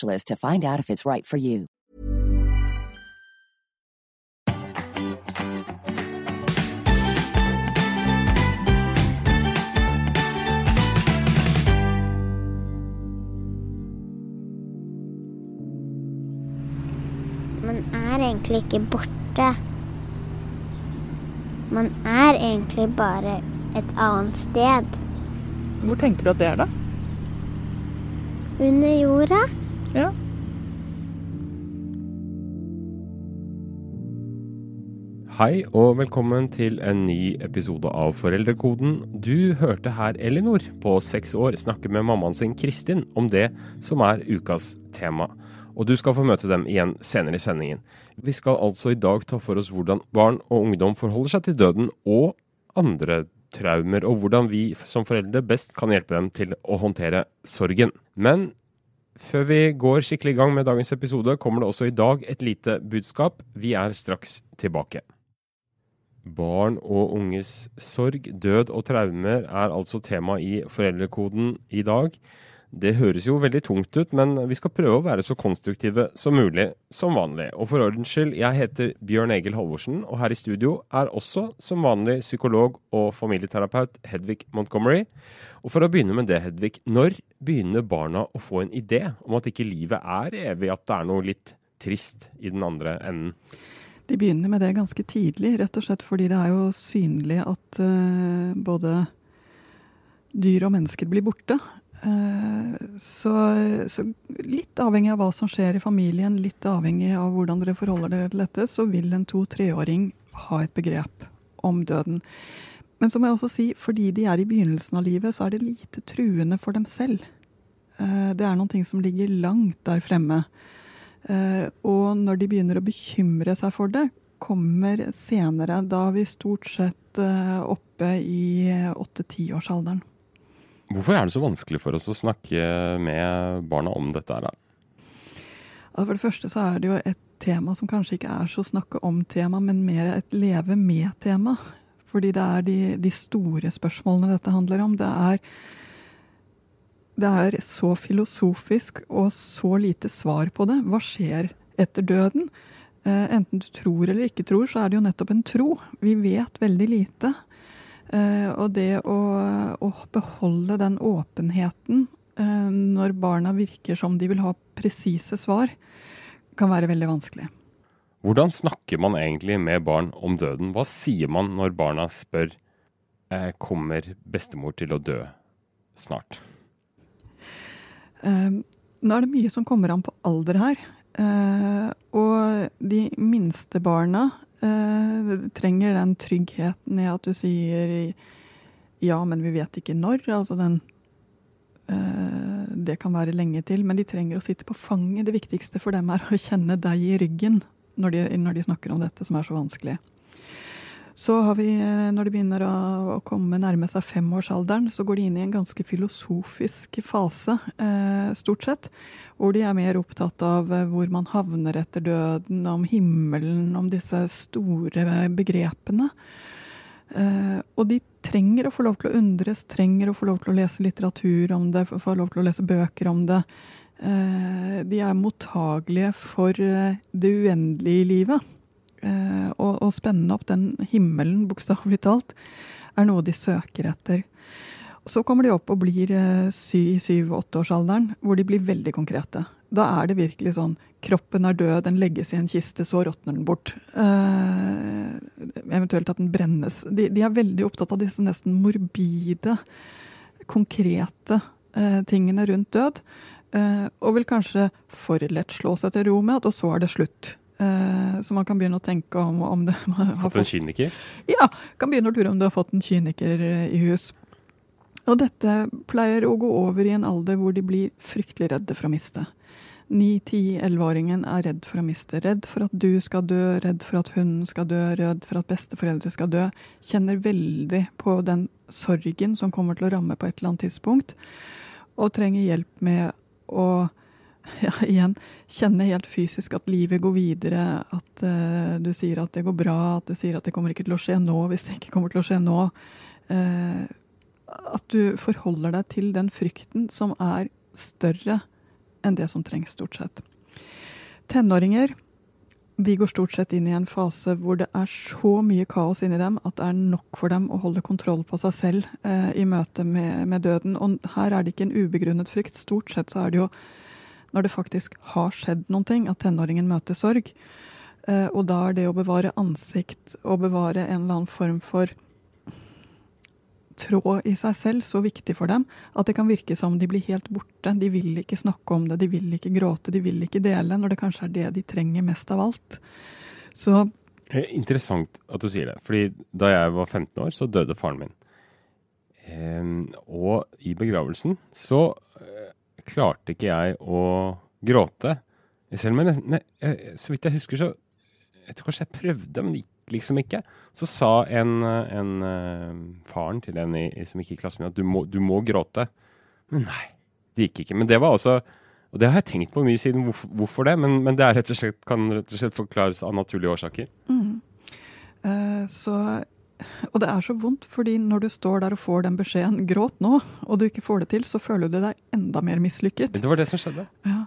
to find out if it's right for you. Man er egentlig ikke borte. Man er egentlig bare et annet sted. Hvor tenker du at det er, da? Under jorda. Ja. Hei og velkommen til en ny episode av Foreldrekoden. Du hørte her Elinor på seks år snakke med mammaen sin Kristin om det som er ukas tema. Og du skal få møte dem igjen senere i sendingen. Vi skal altså i dag ta for oss hvordan barn og ungdom forholder seg til døden og andre traumer, og hvordan vi som foreldre best kan hjelpe dem til å håndtere sorgen. Men før vi går skikkelig i gang med dagens episode, kommer det også i dag et lite budskap. Vi er straks tilbake. Barn og unges sorg, død og traumer er altså tema i foreldrekoden i dag. Det høres jo veldig tungt ut, men vi skal prøve å være så konstruktive som mulig, som vanlig. Og for ordens skyld, jeg heter Bjørn Egil Halvorsen, og her i studio er også som vanlig psykolog og familieterapeut Hedvig Montgomery. Og for å begynne med det, Hedvig, når begynner barna å få en idé om at ikke livet er evig, at det er noe litt trist i den andre enden? De begynner med det ganske tidlig, rett og slett fordi det er jo synlig at uh, både dyr og mennesker blir borte. Uh, så, så, litt avhengig av hva som skjer i familien, litt avhengig av hvordan dere forholder dere til dette, så vil en to-treåring ha et begrep om døden. Men så må jeg også si, fordi de er i begynnelsen av livet, så er det lite truende for dem selv. Uh, det er noen ting som ligger langt der fremme. Uh, og når de begynner å bekymre seg for det, kommer senere. Da er vi stort sett oppe i åtte-tiårsalderen. Hvorfor er det så vanskelig for oss å snakke med barna om dette her? For det første så er det jo et tema som kanskje ikke er så snakke om-tema, men mer et leve med-tema. Fordi det er de, de store spørsmålene dette handler om. Det er det er så filosofisk og så lite svar på det. Hva skjer etter døden? Eh, enten du tror eller ikke tror, så er det jo nettopp en tro. Vi vet veldig lite. Eh, og det å, å, beholde den åpenheten eh, når barna virker som de vil ha presise svar, kan være veldig vanskelig. Hvordan snakker man egentlig med barn om døden? Hva sier man når barna spør eh, kommer bestemor til å dø snart? Nå er det mye som kommer an på alder her. Og de minste barna uh, trenger den tryggheten i at du sier ja, men vi vet ikke når. Altså den Det kan være lenge til. Men de trenger å sitte på fanget. Det viktigste for dem er å kjenne deg i ryggen når de, når de snakker om dette som er så vanskelig. Så har vi, når de begynner å, å komme nærme seg femårsalderen, så går de inn i en ganske filosofisk fase, eh, stort sett. Hvor de er mer opptatt av eh, hvor man havner etter døden, om himmelen, om disse store begrepene. Eh, og de trenger å få lov til å undres, trenger å få lov til å lese litteratur om det, få lov til å lese bøker om det. Eh, de er mottagelige for eh, det uendelige i livet. Eh, og, og spenne opp den himmelen, bokstavelig talt, er noe de søker etter. Så kommer de opp og blir i syv-åtteårsalderen, hvor de blir veldig konkrete. Da er det virkelig sånn kroppen er død, den legges i en kiste, så råtner den bort. Eh, eventuelt at den brennes. De, de, er veldig opptatt av disse nesten morbide, konkrete eh, tingene rundt død. Eh, og vil kanskje for lett slå seg til ro med at og så er det slutt. Eh, så man kan begynne å tenke om, om det har fått en kyniker? Ja, kan begynne å lure om du har fått en kyniker i hus. Og dette pleier å gå over i en alder hvor de blir fryktelig redde for å miste. 9-10-11-åringen er redd for å miste. Redd for at du skal dø, redd for at hunden skal dø, redd for at besteforeldre skal dø. Kjenner veldig på den sorgen som kommer til å ramme på et eller annet tidspunkt. Og trenger hjelp med å ja, igjen kjenne helt fysisk at livet går videre. At uh, du sier at det går bra, at du sier at det kommer ikke til å skje nå hvis det ikke kommer til å skje nå. Uh, at du forholder deg til den frykten som er større enn det som trengs, stort sett. Tenåringer de går stort sett inn i en fase hvor det er så mye kaos inni dem at det er nok for dem å holde kontroll på seg selv eh, i møte med, med, døden. Og her er det ikke en ubegrunnet frykt. Stort sett så er det jo når det faktisk har skjedd noen ting, at tenåringen møter sorg. Eh, og da er det å bevare ansikt og bevare en eller annen form for tråd i seg selv så viktig for dem at det kan virke som de blir helt borte. De vil ikke snakke om det, de vil ikke gråte, de vil ikke dele, når det kanskje er det de trenger mest av alt. Så Interessant at du sier det. fordi da jeg var 15 år, så døde faren min. Og i begravelsen så klarte ikke jeg å gråte. Selv om jeg, så vidt jeg husker, så Jeg tror kanskje jeg prøvde, men det gikk liksom ikke. Så sa en, en uh, faren til en i, som gikk i klassen min at du må, du må, gråte. Men nei, det gikk ikke. Men det var også Og det har jeg tenkt på mye siden hvorfor, hvorfor det, men, men, det rett slett, kan rett og slett forklares av naturlige årsaker. Mm. Uh, så og det er så vondt, fordi når du står der og får den beskjeden 'gråt nå', og du ikke får det til, så føler du deg enda mer mislykket. Det var det som skjedde. Ja.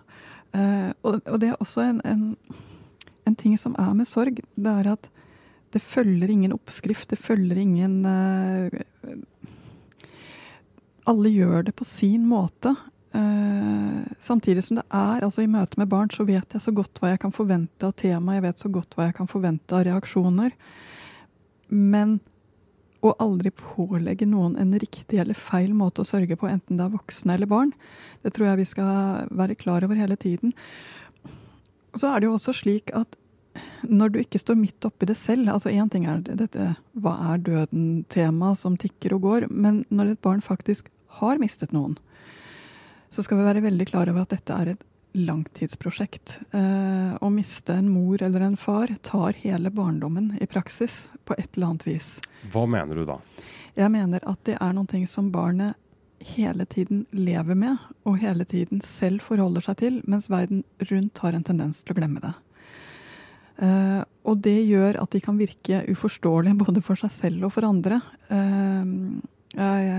Uh, og, og, det er også en, en, en, ting som er med sorg. Det er at det følger ingen oppskrift, det følger ingen uh, Alle gjør det på sin måte. Uh, samtidig som det er altså I møte med barn så vet jeg så godt hva jeg kan forvente av tema, jeg vet så godt hva jeg kan forvente av reaksjoner. Men å aldri pålegge noen en riktig eller feil måte å sørge på, enten det er voksne eller barn, det tror jeg vi skal være klar over hele tiden. Så er det jo også slik at når du ikke står midt oppi det selv altså Én ting er dette hva er døden-tema som tikker og går, men når et barn faktisk har mistet noen, så skal vi være veldig klar over at dette er et langtidsprosjekt. Eh, å miste en mor eller en far tar hele barndommen i praksis på et eller annet vis. Hva mener du da? Jeg mener at det er noe som barnet hele tiden lever med, og hele tiden selv forholder seg til, mens verden rundt har en tendens til å glemme det. Uh, og det gjør at de kan virke uforståelige både for seg selv og for andre. Uh, jeg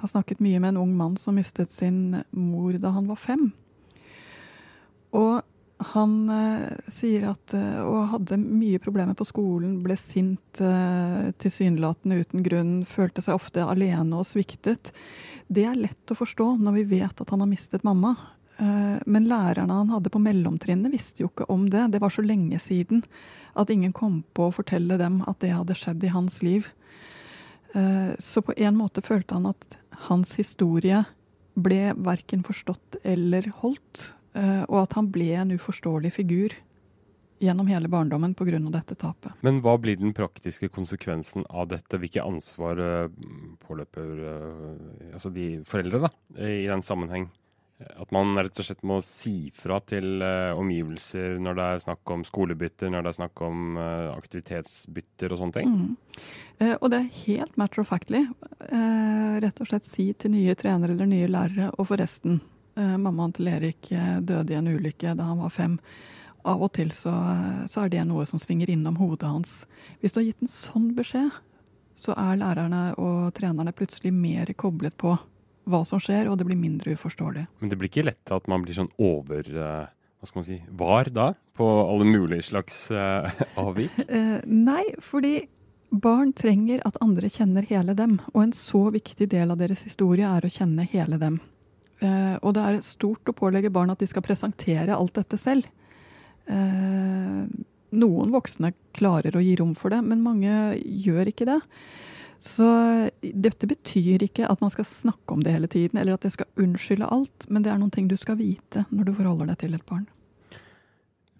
har snakket mye med en ung mann som mistet sin mor da han var fem. Og han eh, sier at Og hadde mye problemer på skolen, ble sint, tilsynelatende uten grunn, følte seg ofte alene og sviktet. Det er lett å forstå når vi vet at han har mistet mamma. Eh, men lærerne han hadde på mellomtrinnet, visste jo ikke om det. Det var så lenge siden at ingen kom på å fortelle dem at det hadde skjedd i hans liv. Eh, så på en måte følte han at hans historie ble verken forstått eller holdt. Eh, og at han ble en uforståelig figur gjennom hele barndommen pga. dette tapet. Men hva blir den praktiske konsekvensen av dette? Hvilke ansvar påløper altså de foreldre da, i den sammenheng? At man rett og slett må si fra til omgivelser når det er snakk om skolebytter, når det er snakk om aktivitetsbytter og sånne ting. Mm. Og det er helt matter of factly. rett og slett si til nye trenere eller nye lærere Og forresten, mammaen til Erik døde i en ulykke da han var fem. Av og til så, så er det noe som svinger innom hodet hans. Hvis du har gitt en sånn beskjed, så er lærerne og trenerne plutselig mer koblet på hva som skjer, og det blir mindre uforståelig. Men det blir ikke lett at man blir sånn over hva skal man si, var da? På alle mulige slags uh, avvik? Uh, nei, fordi barn trenger at andre kjenner hele dem. Og en så viktig del av deres historie er å kjenne hele dem. Eh, og det er stort å pålegge barn at de skal presentere alt dette selv. Eh, noen voksne klarer å gi rom for det, men mange gjør ikke det. Så dette betyr ikke at man skal snakke om det hele tiden, eller at det skal unnskylde alt, men det er noen ting du skal vite når du forholder deg til et barn.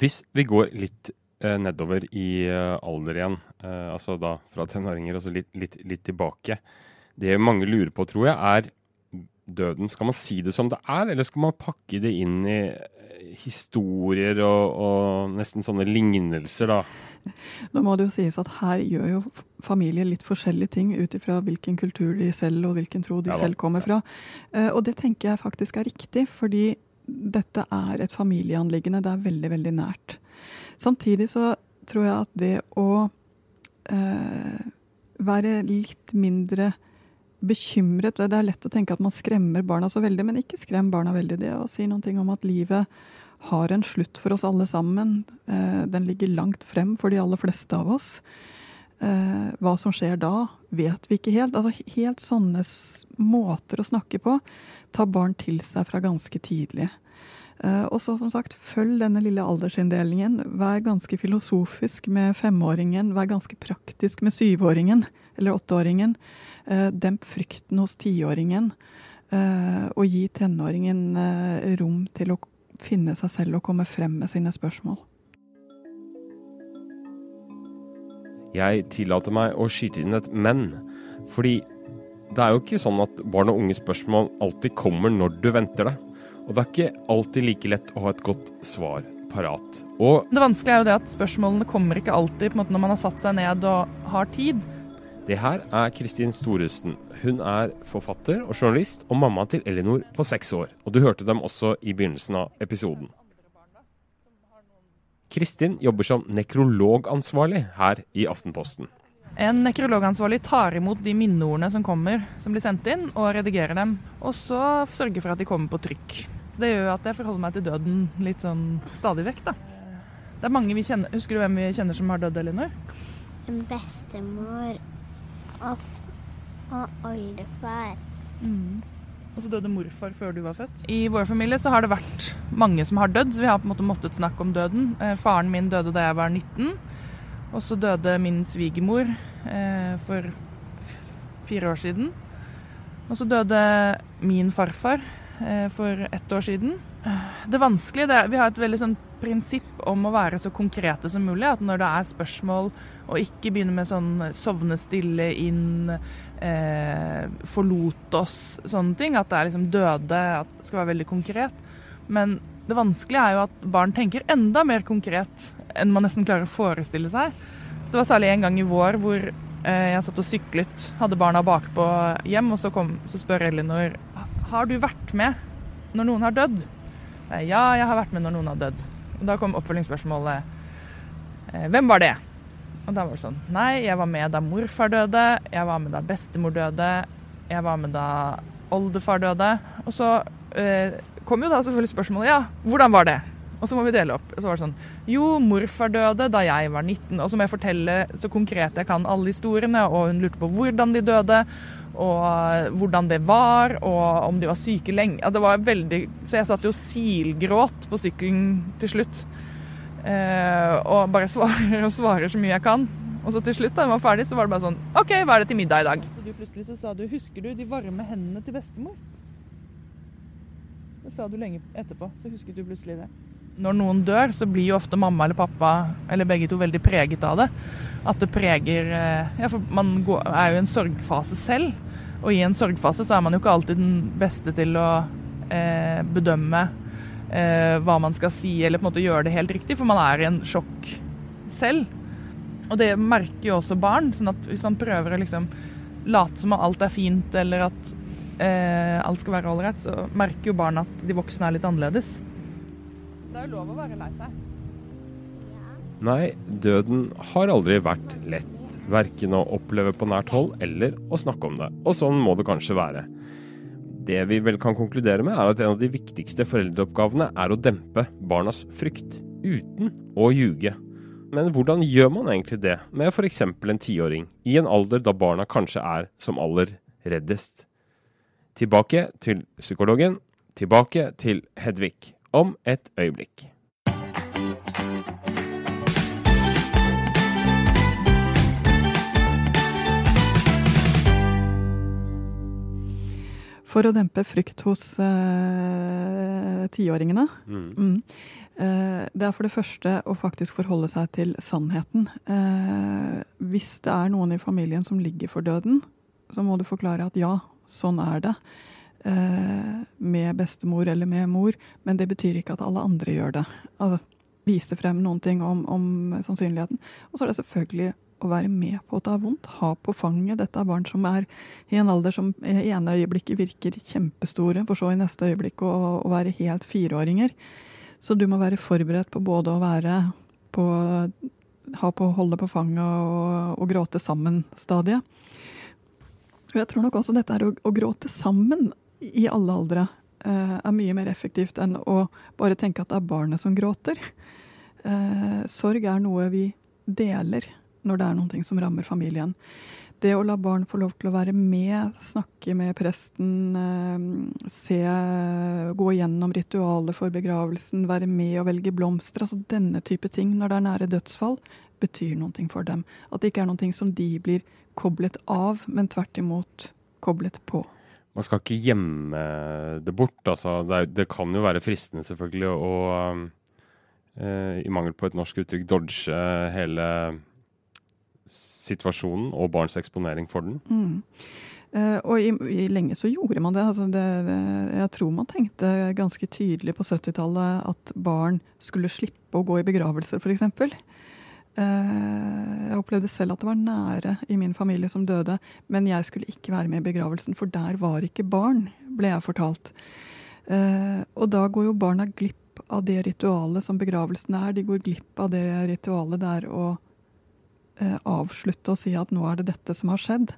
Hvis vi går litt eh, nedover i eh, alder igjen, eh, altså da fra tenåringer og så litt, litt, litt, tilbake Det mange lurer på, tror jeg, er døden. Skal man si det som det er, eller skal man pakke det inn i historier og, og nesten sånne lignelser, da? Nå må det jo sies at her gjør jo familier litt forskjellige ting ut ifra hvilken kultur de selv og hvilken tro de ja, selv kommer fra. Uh, og det tenker jeg faktisk er riktig, fordi dette er et familieanliggende. Det er veldig, veldig nært. Samtidig så tror jeg at det å eh, være litt mindre bekymret Det er lett å tenke at man skremmer barna så veldig, men ikke skrem barna veldig. Det å si ting om at livet har en slutt for oss alle sammen. Eh, den ligger langt frem for de aller fleste av oss. Eh, hva som skjer da, vet vi ikke helt. Altså Helt sånne måter å snakke på tar barn til seg fra ganske tidlig. Eh, og så som sagt, følg denne lille aldersinndelingen. Vær ganske filosofisk med femåringen. Vær ganske praktisk med syvåringen eller åtteåringen. Demp frykten hos tiåringen. Og gi tenåringen rom til å finne seg selv og komme frem med sine spørsmål. Jeg tillater meg å skyte inn et men, fordi det er jo ikke sånn at barn og unge spørsmål alltid kommer når du venter det. Og det er ikke alltid like lett å ha et godt svar parat. Og det vanskelige er jo det at spørsmålene kommer ikke alltid når man har satt seg ned og har tid. Det her er Kristin Storesen. Hun er forfatter og journalist, og mamma til Elinor på seks år. Og du hørte dem også i begynnelsen av episoden. Kristin jobber som nekrologansvarlig her i Aftenposten. En nekrologansvarlig tar imot de minneordene som kommer, som blir sendt inn, og redigerer dem. Og så sørger for at de kommer på trykk. Så Det gjør at jeg forholder meg til døden litt sånn stadig vekk, da. Det er mange vi kjenner. Husker du hvem vi kjenner som har dødd, Elinor? En bestemor og, og oldefar. Mm. Og så døde morfar før du var født. I vår familie så har det vært mange som har dødd, så vi har på en måte måttet snakke om døden. Eh, faren min døde da jeg var 19. Og så døde min svigermor eh, for fire år siden. Og så døde min farfar eh, for ett år siden. Det vanskelige det er, Vi har et veldig sånn prinsipp om å være så konkrete som mulig. At når det er spørsmål, og ikke begynne med sånn sovne stille inn, eh, forlot oss, sånne ting. At det er liksom døde, at det skal være veldig konkret. Men det vanskelige er jo at barn tenker enda mer konkret enn man nesten klarer å forestille seg. Så det var særlig en gang i vår hvor eh, jeg satt og syklet, hadde barna bakpå hjem, og så, kom, så spør Elinor har du vært med når noen har dødd. Eh, ja, jeg har vært med når noen har dødd. Og da kom oppfølgingsspørsmålet eh, Hvem var det? Og da var det sånn Nei, jeg var med da morfar døde. Jeg var med da bestemor døde. Jeg var med da oldefar døde. Og så eh, kom jo da selvfølgelig spørsmålet Ja, hvordan var det? Og så må vi dele opp. Og så var det sånn Jo, morfar døde da jeg var 19. Og så må jeg fortelle så konkret jeg kan alle historiene. Og hun lurte på hvordan de døde og hvordan det var, og om de var syke lenge. Det var veldig, så jeg satt jo silgråt på sykkelen til slutt. Eh, og bare svarer og svarer så mye jeg kan. Og så til slutt, da jeg var ferdig, så var det bare sånn OK, hva er det til middag i dag? Og du plutselig så sa du Husker du de varme hendene til bestemor? Det sa du lenge etterpå. Så husket du plutselig det når noen dør, så blir jo ofte mamma eller pappa eller begge to veldig preget av det. At det preger eh, Ja, for man er jo i en sorgfase selv. Og i en sorgfase så er man jo ikke alltid den beste til å eh, bedømme eh, hva man skal si, eller på en måte gjøre det helt riktig, for man er i en sjokk selv. Og det merker jo også barn. sånn at hvis man prøver å liksom late som at alt er fint, eller at eh, alt skal være ålreit, så merker jo barn at de voksne er litt annerledes. Det er jo lov å være lei seg. Nei, døden har aldri vært lett verken å oppleve på nært hold eller å snakke om det. Og sånn må det kanskje være. Det vi vel kan konkludere med, er at en av de viktigste foreldreoppgavene er å dempe barnas frykt, uten å ljuge. Men hvordan gjør man egentlig det med f.eks. en tiåring, i en alder da barna kanskje er som aller reddest? Tilbake til psykologen Tilbake til Hedvig om et øyeblikk. For å dempe frykt hos eh, tiåringene. Mm. Mm. Eh, det er for det første å faktisk forholde seg til sannheten. Eh, hvis det er noen i familien som ligger for døden, så må du forklare at ja, sånn er det. Eh, med bestemor eller med mor. Men det betyr ikke at alle andre gjør det. Altså, vise frem noen ting om, om sannsynligheten. Og så er det selvfølgelig å være med på å ta vondt. Ha på fanget. Dette er barn som er i en alder som i ene øyeblikket virker kjempestore, for så i neste øyeblikk å, å være helt fireåringer. Så du må være forberedt på både å være på ha på å holde på fanget og, og gråte sammen-stadiet. Jeg tror nok også dette er å, å gråte sammen i alle aldre eh, er mye mer effektivt enn å bare tenke at det er barnet som gråter. Eh, sorg er noe vi deler når det er noe som rammer familien. Det å la barn få lov til å være med, snakke med presten, eh, se, gå gjennom ritualet for begravelsen, være med og velge blomster, altså denne type ting når det er nære dødsfall, betyr noe for dem. At det ikke er noe som de blir koblet av, men tvert imot koblet på. Man skal ikke gjemme det bort. Altså, det, det kan jo være fristende, selvfølgelig, å uh, i mangel på et norsk uttrykk dodge hele situasjonen og barns eksponering for den. Mm. Uh, og i, i, lenge så gjorde man det. Altså det, det. Jeg tror man tenkte ganske tydelig på 70-tallet at barn skulle slippe å gå i begravelser, f.eks. Uh, jeg opplevde selv at det var nære i min familie som døde, men jeg skulle ikke være med i begravelsen, for der var ikke barn, ble jeg fortalt. Uh, og da går jo barna glipp av det ritualet som begravelsen er. De går glipp av det ritualet det er å eh, avslutte og si at nå er det dette som har skjedd.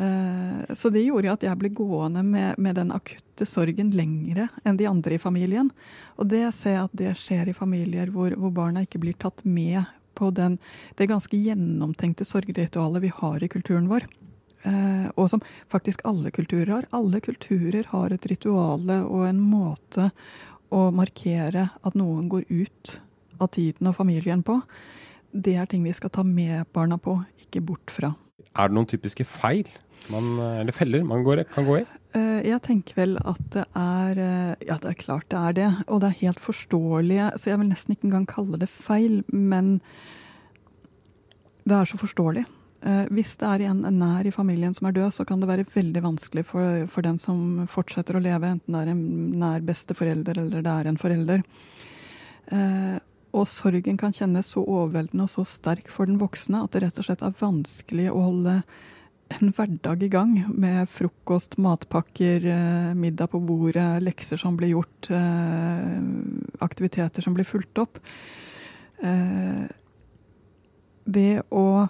Eh, så det gjorde at jeg ble gående med, med, den akutte sorgen lengre enn de andre i familien. Og det ser jeg at det skjer i familier hvor, hvor barna ikke blir tatt med på den, det ganske gjennomtenkte sorgritualet vi har i kulturen vår. Eh, og som faktisk alle kulturer har. Alle kulturer har et rituale og en måte å markere at noen går ut av tiden og familien på det er ting vi skal ta med barna på, ikke bort fra. Er det noen typiske feil man, eller feller man går, kan gå i? Eh, jeg tenker vel at det er eh, Ja, det er klart det er det. Og det er helt forståelige Så jeg vil nesten ikke engang kalle det feil, men det er så forståelig. Eh, hvis det er en nær i familien som er død, så kan det være veldig vanskelig for, for den som fortsetter å leve, enten det er en nær besteforelder eller det er en forelder. Og sorgen kan kjennes så overveldende og så sterk for den voksne at det rett og slett er vanskelig å holde en hverdag i gang med frokost, matpakker, eh, middag på bordet, lekser som blir gjort, eh, aktiviteter som blir fulgt opp. Eh, det å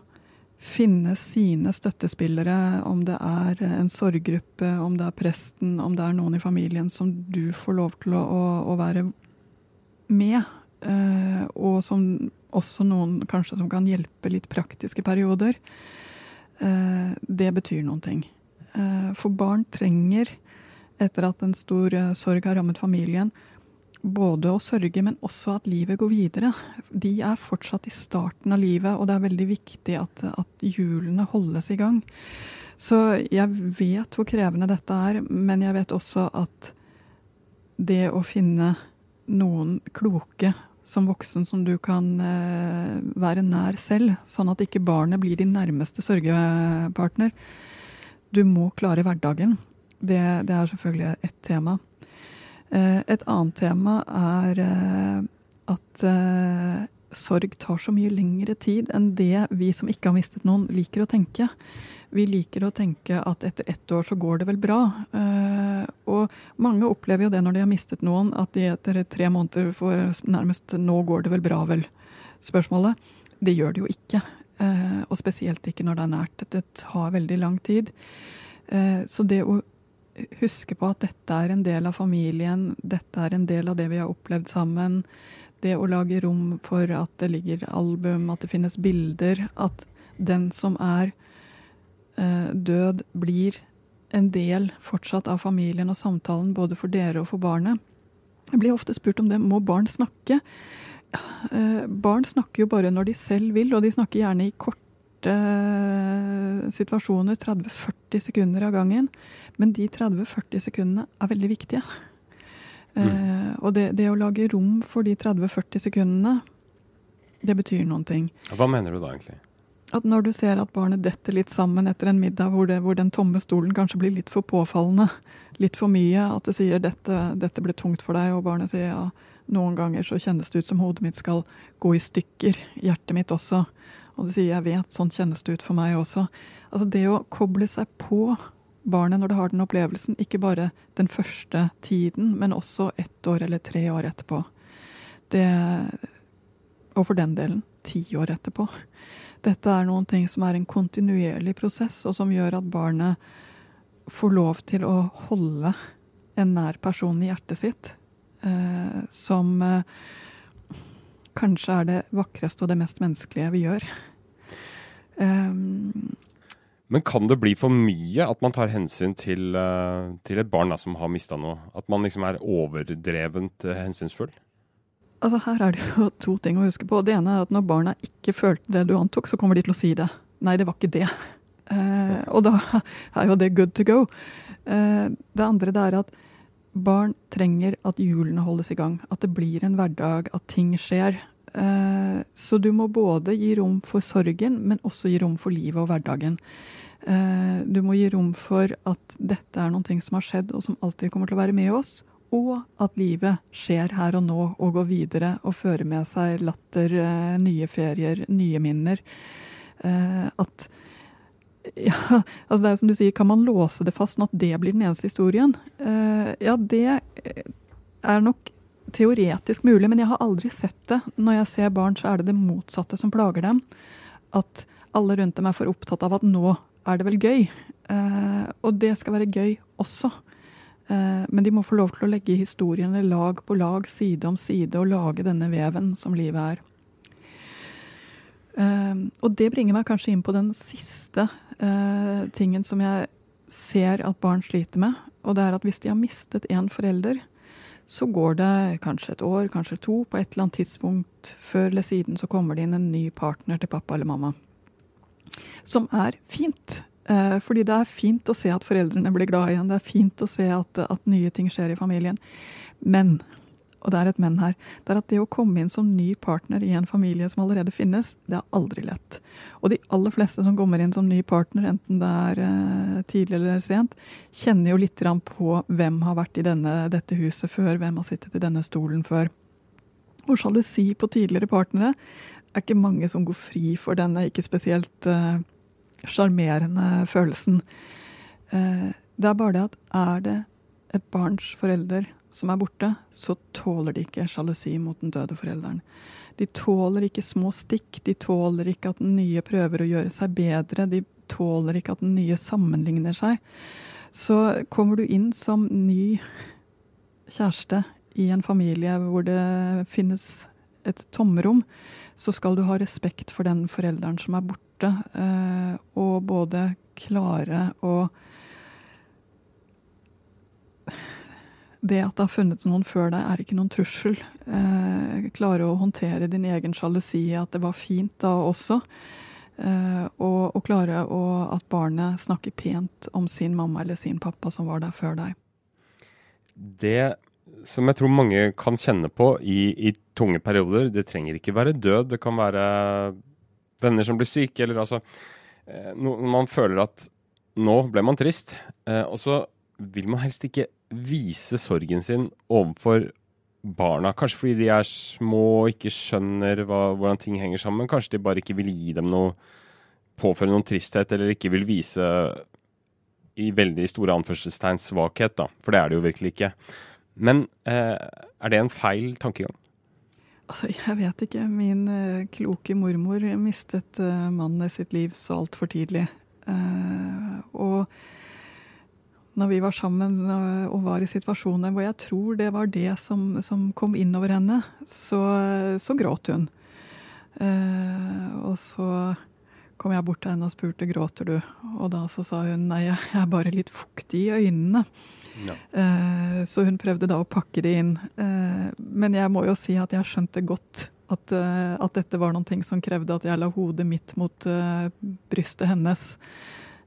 finne sine støttespillere, om det er en sorggruppe, om det er presten, om det er noen i familien som du får lov til å, å være med og som også noen kanskje som kan hjelpe litt praktiske perioder. Eh, det betyr noen ting. Eh, for barn trenger, etter at en stor sorg har rammet familien, både å sørge, men også at livet går videre. De er fortsatt i starten av livet, og det er veldig viktig at, at hjulene holdes i gang. Så jeg vet hvor krevende dette er, men jeg vet også at det å finne noen kloke som voksen som du kan eh, være nær selv, sånn at ikke barnet blir din nærmeste sørgepartner. Du må klare hverdagen. Det, det er selvfølgelig ett tema. Eh, et annet tema er eh, at sorg tar så mye lengre tid enn det vi som ikke har mistet noen, liker å tenke. Vi liker å tenke at etter ett år så går det vel bra. Uh, og mange opplever jo det når de har mistet noen, at de etter tre måneder får nærmest 'nå går det vel bra', vel spørsmålet. Det gjør det jo ikke. Uh, og spesielt ikke når det er nært. Det tar veldig lang tid. Uh, så det å huske på at dette er en del av familien, dette er en del av det vi har opplevd sammen, det å lage rom for at det ligger album, at det finnes bilder, at den som er eh, død, blir en del fortsatt av familien og samtalen både for dere og for barnet. Jeg blir ofte spurt om det. Må barn snakke? Eh, barn snakker jo bare når de selv vil, og de snakker gjerne i korte eh, situasjoner, 30-40 sekunder av gangen. Men de 30-40 sekundene er veldig viktige. Mm. Uh, og det, det, å lage rom for de 30-40 sekundene, det betyr noen ting. Hva mener du da egentlig? At når du ser at barnet detter litt sammen etter en middag hvor, det, hvor den tomme stolen kanskje blir litt for påfallende, litt for mye, at du sier dette, 'dette ble tungt for deg', og barnet sier ja, noen ganger så kjennes det ut som hodet mitt skal gå i stykker. Hjertet mitt også. Og du sier 'jeg vet, sånn kjennes det ut for meg også'. Altså det å koble seg på barnet når det har den opplevelsen, ikke bare den første tiden, men også ett år eller tre år etterpå. Det, og for den delen ti år etterpå. Dette er noen ting som er en kontinuerlig prosess, og som gjør at barnet får lov til å holde en nær person i hjertet sitt eh, som eh, kanskje er det vakreste og det mest menneskelige vi gjør. Um, men kan det bli for mye at man tar hensyn til, uh, til et barn da, som har mista noe? At man liksom er overdrevent uh, hensynsfull? Altså Her er det jo to ting å huske på. Det ene er at når barna ikke følte det du antok, så kommer de til å si det. Nei, det var ikke det. Eh, og da er jo det good to go. det andre det er at barn trenger at hjulene holdes i gang. At det blir en hverdag, at ting skjer. Eh, så du må både gi rom for sorgen, men også gi rom for livet og hverdagen. Eh, du må gi rom for at dette er noe som har skjedd, og som alltid kommer til å være med oss. Og at livet skjer her og nå og går videre og fører med seg latter, eh, nye ferier, nye minner. At ja, altså det er som du sier, Kan man låse det fast sånn at det blir den eneste historien? Ja, det er nok teoretisk mulig, men jeg har aldri sett det. Når jeg ser barn, så er det det motsatte som plager dem. At alle rundt dem er for opptatt av at nå er det vel gøy. Eh, og det skal være gøy også. Eh, men de må få lov til å legge historiene lag på lag, side om side, og lage denne veven som livet er. Eh, og det bringer meg kanskje inn på den siste eh, tingen som jeg ser at barn sliter med. Og det er at hvis de har mistet en forelder, så går det kanskje et år, kanskje to. På et eller annet tidspunkt før eller siden så kommer det inn en ny partner til pappa eller mamma. Som er fint. Eh, fordi det er fint å se at foreldrene blir glad igjen. Det er fint å se at, at nye ting skjer i familien. Men og det er et men her, det er at det å komme inn som ny partner i en familie som allerede finnes, det er aldri lett. Og de aller fleste som kommer inn som ny partner, enten det er uh, tidlig eller sent, kjenner jo litt på hvem har vært i denne, dette huset før, hvem har sittet i denne stolen før. Og sjalusi på tidligere partnere er ikke mange som går fri for denne ikke spesielt eh, sjarmerende uh, følelsen. Uh, det er bare det at er det et barns forelder som er borte, så tåler de ikke sjalusi mot den døde forelderen. De tåler ikke små stikk, de tåler ikke at den nye prøver å gjøre seg bedre, de tåler ikke at den nye sammenligner seg. Så kommer du inn som ny kjæreste i en familie hvor det finnes et tomrom, så skal du ha respekt for den forelderen som er borte, eh, og både klare å det at det har funnet noen før deg, er ikke noen trussel. Eh, klare å håndtere din egen sjalusi, at det var fint da også. Eh, og, og, klare å, at barnet snakker pent om sin mamma eller sin pappa som var der før deg. Det som jeg tror mange kan kjenne på i, i tunge perioder, det trenger ikke være død. Det kan være venner som blir syke, eller altså eh, Når man føler at nå ble man trist, eh, og så vil man helst ikke vise sorgen sin overfor barna. Kanskje fordi de er små og ikke skjønner hva, hvordan ting henger sammen. Kanskje de bare ikke vil gi dem noe påføre noen tristhet, eller ikke vil vise i veldig store anførselstegn svakhet, da. For det er det jo virkelig ikke. Men eh, er det en feil tankegang? Altså, jeg vet ikke. Min eh, kloke mormor mistet eh, mannen i sitt liv så altfor tidlig. Uh, og når vi var sammen og var i situasjoner hvor jeg tror det var det som, som kom innover henne, så, så gråt hun. Eh, og så kom jeg bort til henne og spurte gråter du, og da så sa hun nei, jeg er bare litt fuktig i øynene. Ja. Eh, så hun prøvde da å pakke det inn. Eh, men jeg må jo si at jeg skjønte godt at, eh, at dette var noen ting som krevde at jeg la hodet mitt mot eh, brystet hennes.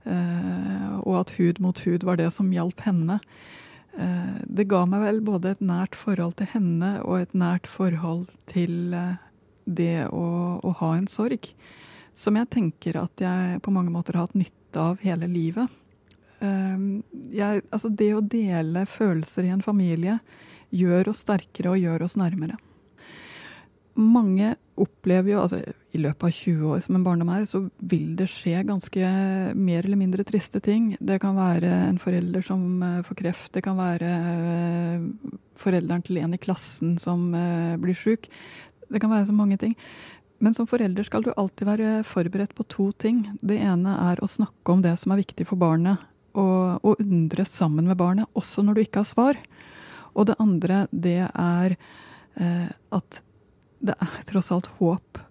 Eh, og at hud mot hud var det som hjalp henne. Eh, det ga meg vel både et nært forhold til henne og et nært forhold til eh, det å, å ha en sorg. Som jeg tenker at jeg på mange måter har hatt nytte av hele livet. Um, jeg, altså det å dele følelser i en familie gjør oss sterkere og gjør oss nærmere. Mange opplever jo, altså i løpet av 20 år som en barndom er, så vil det skje ganske mer eller mindre triste ting. Det kan være en forelder som uh, får kreft, det kan være uh, forelderen til en i klassen som uh, blir sjuk. Det kan være så mange ting. Men som forelder skal du alltid være forberedt på to ting. Det ene er å snakke om det som er viktig for barnet, og, og undres sammen med barnet, også når du ikke har svar. Og det andre, det er eh, at det er tross alt håp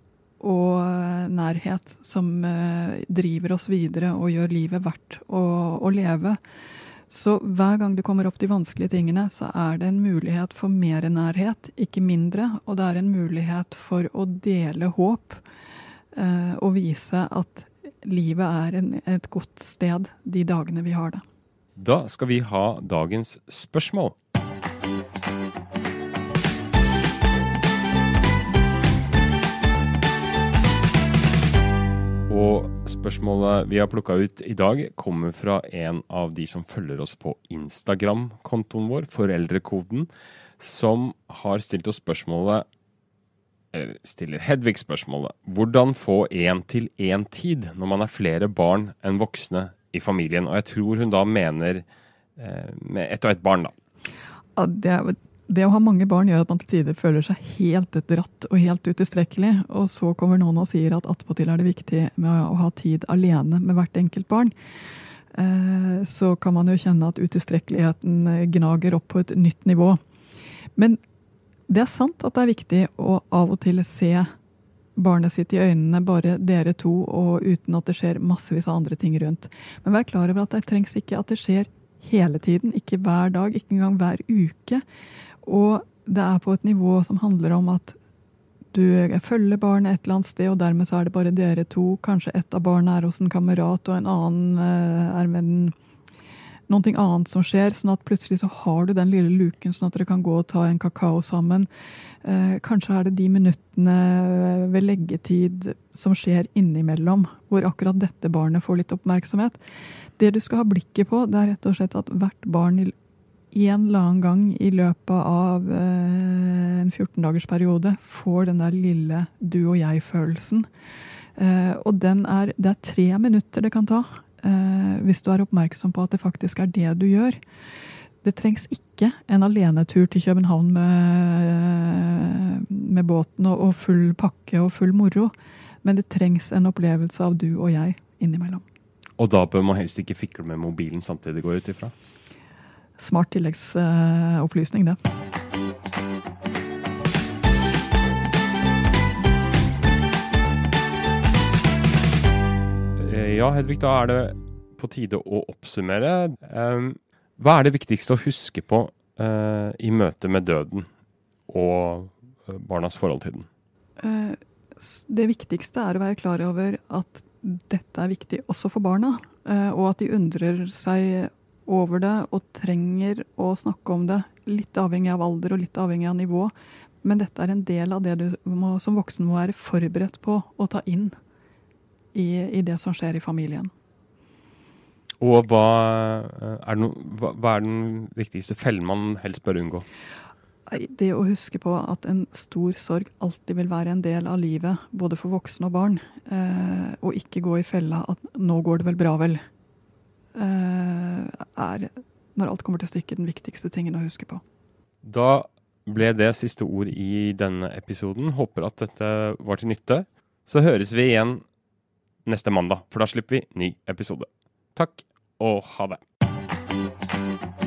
og eh, nærhet som eh, driver oss videre og gjør livet verdt å, å leve. Så hver gang du kommer opp de vanskelige tingene, så er det en mulighet for mer nærhet, ikke mindre. Og det er en mulighet for å dele håp eh, og vise at livet er en, et godt sted de dagene vi har det. Da skal vi ha dagens spørsmål. Og spørsmålet vi har plukka ut i dag, kommer fra en av de som følger oss på Instagram-kontoen vår, Foreldrekoden, som har stilt oss spørsmålet eller stiller Hedvig spørsmålet hvordan få én-til-én-tid når man er flere barn enn voksne i familien. Og jeg tror hun da mener eh, med ett og ett barn, da. Ja, det, det, å ha mange barn gjør at man til tider føler seg helt dratt og helt utilstrekkelig. Og så kommer noen og sier at attpåtil er det viktig med å ha tid alene med hvert enkelt barn. Eh, så kan man jo kjenne at utilstrekkeligheten gnager opp på et nytt nivå. Men det er sant at det er viktig å av og til se barnet sitt i øynene, bare dere to, og uten at det skjer massevis av andre ting rundt. Men vær klar over at det trengs ikke at det skjer hele tiden, ikke hver dag, ikke engang hver uke. Og det er på et nivå som handler om at du følger barnet et eller annet sted, og dermed så er det bare dere to. Kanskje ett av barna er hos en kamerat, og en annen eh, er med den noe annet som skjer, sånn at plutselig så har du den lille luken, sånn at dere kan gå og ta en kakao sammen. Eh, kanskje er det de minuttene ved leggetid som skjer innimellom, hvor akkurat dette barnet får litt oppmerksomhet. Det du skal ha blikket på, det er rett og slett at hvert barn en eller annen gang i løpet av eh, en 14-dagersperiode får den der lille du og jeg-følelsen. Eh, og den er, det er tre minutter det kan ta eh, hvis du er oppmerksom på at det faktisk er det du gjør. Det trengs ikke en alenetur til København med, med båten og, og, full pakke og full moro, men det trengs en opplevelse av du og jeg innimellom. Og da bør man helst ikke fikle med mobilen samtidig, går ut ifra? Smart tilleggsopplysning, det. Ja, Hedvig, da er det på tide å oppsummere. Hva er det viktigste å huske på eh, i møte med døden og eh, barnas forhold til den? Eh, det viktigste er å være klar over at dette er viktig også for barna. Og at de undrer seg over det og trenger å snakke om det. Litt avhengig av alder og litt avhengig av nivå. Men dette er en del av det du må, som voksen må være forberedt på å ta inn i, i det som skjer i familien. Og hva er, no, hva, hva er, den viktigste fellen man helst bør unngå? Det å huske på at en stor sorg alltid vil være en del av livet, både for voksne og barn. Eh, og ikke gå i fella at 'nå går det vel bra, vel', eh, er, når alt kommer til stykket, den viktigste tingen å huske på. Da ble det siste ord i denne episoden. Håper at dette var til nytte. Så høres vi igjen neste mandag, for da slipper vi ny episode. Takk og ha det.